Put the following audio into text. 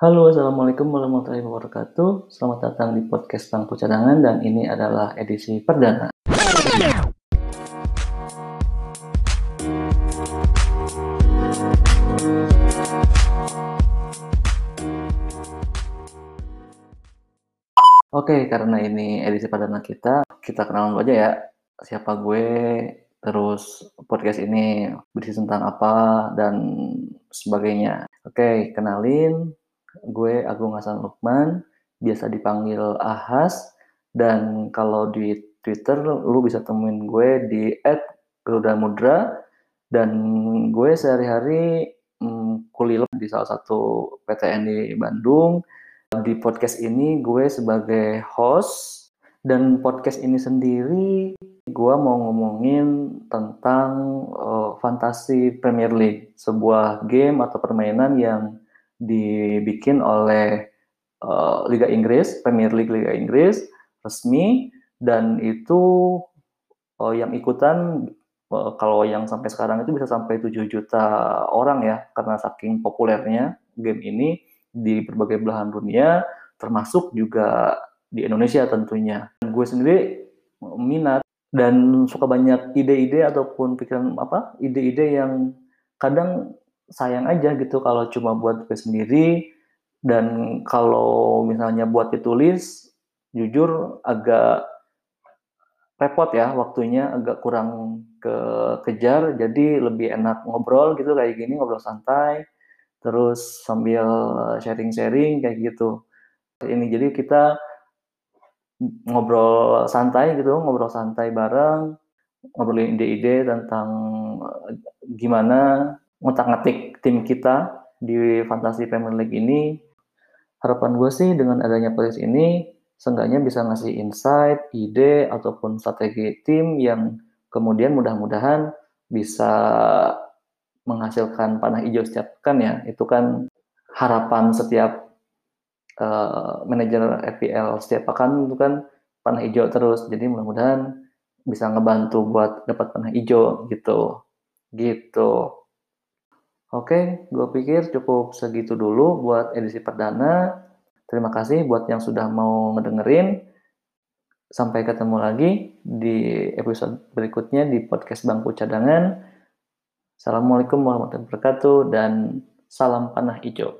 Halo, Assalamualaikum warahmatullahi wabarakatuh. Selamat datang di podcast Bangku Cadangan dan ini adalah edisi perdana. Oke, karena ini edisi perdana kita, kita kenalan aja ya. Siapa gue, terus podcast ini berisi tentang apa, dan sebagainya. Oke, kenalin. Gue Agung Hasan Lukman, biasa dipanggil Ahas. Dan kalau di Twitter, lu bisa temuin gue di @garuda Dan gue sehari-hari hmm, kuliah di salah satu PTN di Bandung. Di podcast ini gue sebagai host. Dan podcast ini sendiri gue mau ngomongin tentang uh, fantasi Premier League, sebuah game atau permainan yang dibikin oleh uh, Liga Inggris, Premier League Liga Inggris resmi dan itu uh, yang ikutan uh, kalau yang sampai sekarang itu bisa sampai 7 juta orang ya karena saking populernya game ini di berbagai belahan dunia, termasuk juga di Indonesia tentunya. Gue sendiri minat dan suka banyak ide-ide ataupun pikiran apa, ide-ide yang kadang sayang aja gitu kalau cuma buat gue sendiri dan kalau misalnya buat ditulis jujur agak repot ya waktunya agak kurang ke kejar jadi lebih enak ngobrol gitu kayak gini ngobrol santai terus sambil sharing-sharing kayak gitu. Ini jadi kita ngobrol santai gitu, ngobrol santai bareng, ngobrolin ide-ide tentang gimana ngotak-ngatik tim kita di Fantasi Premier League ini. Harapan gue sih dengan adanya podcast ini, seenggaknya bisa ngasih insight, ide, ataupun strategi tim yang kemudian mudah-mudahan bisa menghasilkan panah hijau setiap pekan ya. Itu kan harapan setiap uh, manajer FPL setiap pekan itu kan panah hijau terus. Jadi mudah-mudahan bisa ngebantu buat dapat panah hijau gitu. Gitu Oke, gue pikir cukup segitu dulu buat edisi perdana. Terima kasih buat yang sudah mau ngedengerin. Sampai ketemu lagi di episode berikutnya di podcast Bangku Cadangan. Assalamualaikum warahmatullahi wabarakatuh dan salam panah hijau.